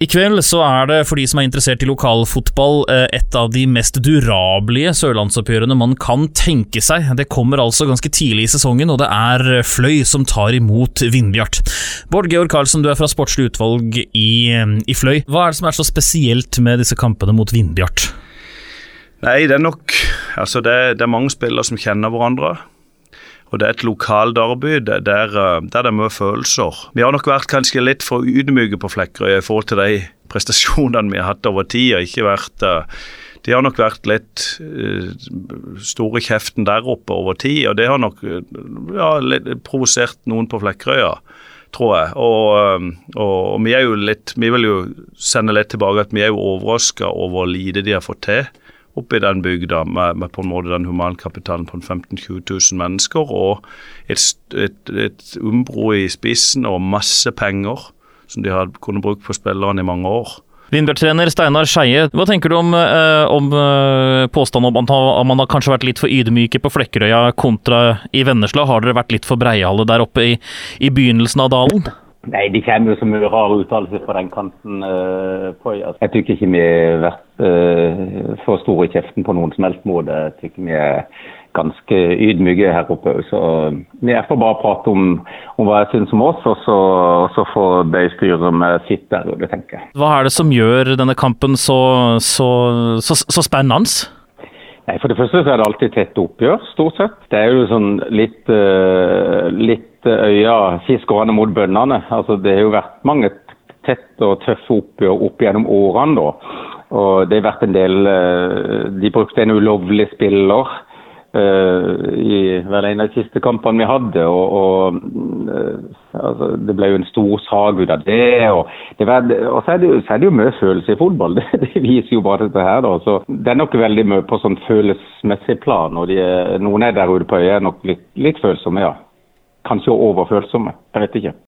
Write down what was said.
I kveld så er det, for de som er interessert i lokalfotball, eh, et av de mest durablige sørlandsoppgjørene man kan tenke seg. Det kommer altså ganske tidlig i sesongen, og det er Fløy som tar imot Vindbjart. Bård Georg Karlsen, du er fra sportslig utvalg i, i Fløy. Hva er det som er så spesielt med disse kampene mot Vindbjart? Nei, det er nok Altså, det, det er mange spillere som kjenner hverandre. Og det er et lokalderby der, der, der det er mye følelser. Vi har nok vært kanskje litt for ydmyke på Flekkerøy i forhold til de prestasjonene vi har hatt over tid. og ikke vært... De har nok vært litt uh, store kjeften der oppe over tid, og det har nok ja, provosert noen på Flekkerøya, tror jeg. Og, og, og, vi er jo litt Vi vil jo sende litt tilbake at vi er jo overraska over hvor lite de har fått til oppe i den bygda med, med, på en måte den humankapitalen på 15 000-20 000 mennesker, og et, et, et umbro i spissen og masse penger som de har kunnet bruke på spillerne i mange år. Vindbjart-trener Steinar Skeie, hva tenker du om, eh, om eh, påstanden om at man har kanskje vært litt for ydmyke på Flekkerøya kontra i Vennesla? Har dere vært litt for breiale der oppe i, i begynnelsen av dalen? Nei, de kommer jo så mye rare uttalelser fra den kanten. Uh, på, altså. Jeg syns ikke vi har vært uh, for store i kjeften på noen som helst måte. Jeg syns vi er ganske ydmyke her oppe. Så vi får bare prate om, om, hva jeg syns om oss, og så, så får de styre med sitt der ute, tenker jeg. Hva er det som gjør denne kampen så, så, så, så spennende? Nei, For det første så er det alltid tett oppgjør, stort sett. Det er jo sånn litt, uh, litt øya fiskerne mot bøndene. Altså, det har jo vært mange tette og tøffe oppgjør opp gjennom årene. da. Og det har vært en del uh, De brukte en ulovlig spiller i vel en av de siste kampene vi hadde. og, og uh, altså, Det ble jo en stor sag ut av det. Og, det var, og så, er det, så, er det, jo mye følelse i fotball. Det, det viser jo bare dette her. Da. Så Det er nok veldig mye på sånn følelsesmessig plan. og de, Noen er der ute på øya er nok litt, litt følsomme, ja. Kanskje overfølsomme. Jeg vet ikke.